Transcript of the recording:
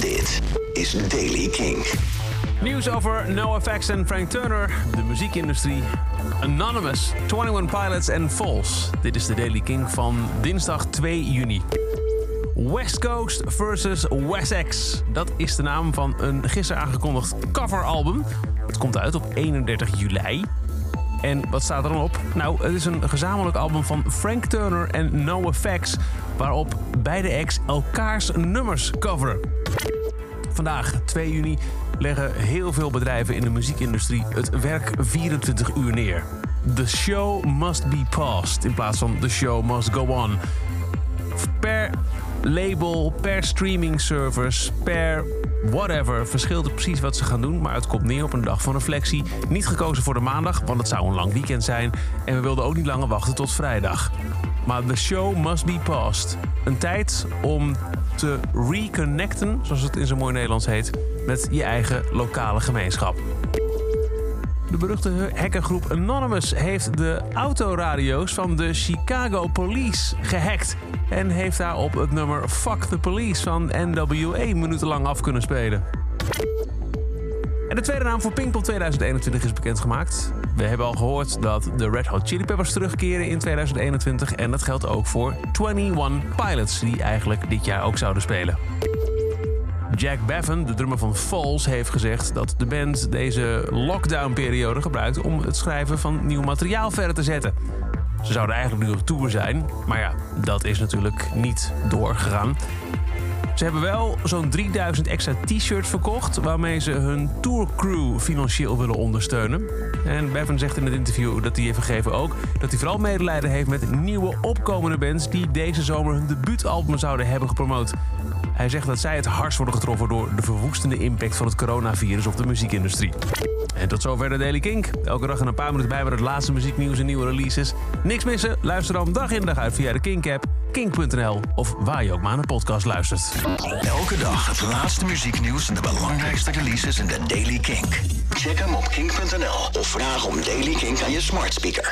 Dit is Daily King. Nieuws over NoFX en Frank Turner, de muziekindustrie, Anonymous, 21 Pilots en Falls. Dit is de Daily King van dinsdag 2 juni. West Coast versus Wessex. Dat is de naam van een gisteren aangekondigd coveralbum. Het komt uit op 31 juli. En wat staat er dan op? Nou, het is een gezamenlijk album van Frank Turner en NoFX... waarop beide acts elkaars nummers coveren. Vandaag, 2 juni, leggen heel veel bedrijven in de muziekindustrie het werk 24 uur neer. The show must be paused in plaats van the show must go on. Per label, per streaming service, per whatever verschilt het precies wat ze gaan doen, maar het komt neer op een dag van reflectie. Niet gekozen voor de maandag, want het zou een lang weekend zijn en we wilden ook niet langer wachten tot vrijdag. Maar the show must be paused. Een tijd om te reconnecten, zoals het in zo mooi Nederlands heet, met je eigen lokale gemeenschap. De beruchte hackergroep Anonymous heeft de autoradio's van de Chicago Police gehackt. En heeft daarop het nummer Fuck the Police van NWA minutenlang af kunnen spelen. En de tweede naam voor Pinkpop 2021 is bekendgemaakt. We hebben al gehoord dat de Red Hot Chili Peppers terugkeren in 2021. En dat geldt ook voor 21 Pilots, die eigenlijk dit jaar ook zouden spelen. Jack Bevan, de drummer van Falls, heeft gezegd dat de band deze lockdown-periode gebruikt om het schrijven van nieuw materiaal verder te zetten. Ze zouden eigenlijk nu op tour zijn, maar ja, dat is natuurlijk niet doorgegaan. Ze hebben wel zo'n 3000 extra t-shirts verkocht, waarmee ze hun tourcrew financieel willen ondersteunen. En Bevan zegt in het interview dat hij heeft gegeven ook dat hij vooral medelijden heeft met nieuwe opkomende bands die deze zomer hun debuutalbum zouden hebben gepromoot. Hij zegt dat zij het hardst worden getroffen door de verwoestende impact van het coronavirus op de muziekindustrie. En tot zover de Daily Kink. Elke dag een paar minuten bij met het laatste muzieknieuws en nieuwe releases. Niks missen? Luister dan dag in dag uit via de Kink-app, kink.nl of waar je ook maar een podcast luistert. Elke dag het laatste muzieknieuws en de belangrijkste releases in de Daily Kink. Check hem op kink.nl of vraag om Daily Kink aan je smart speaker.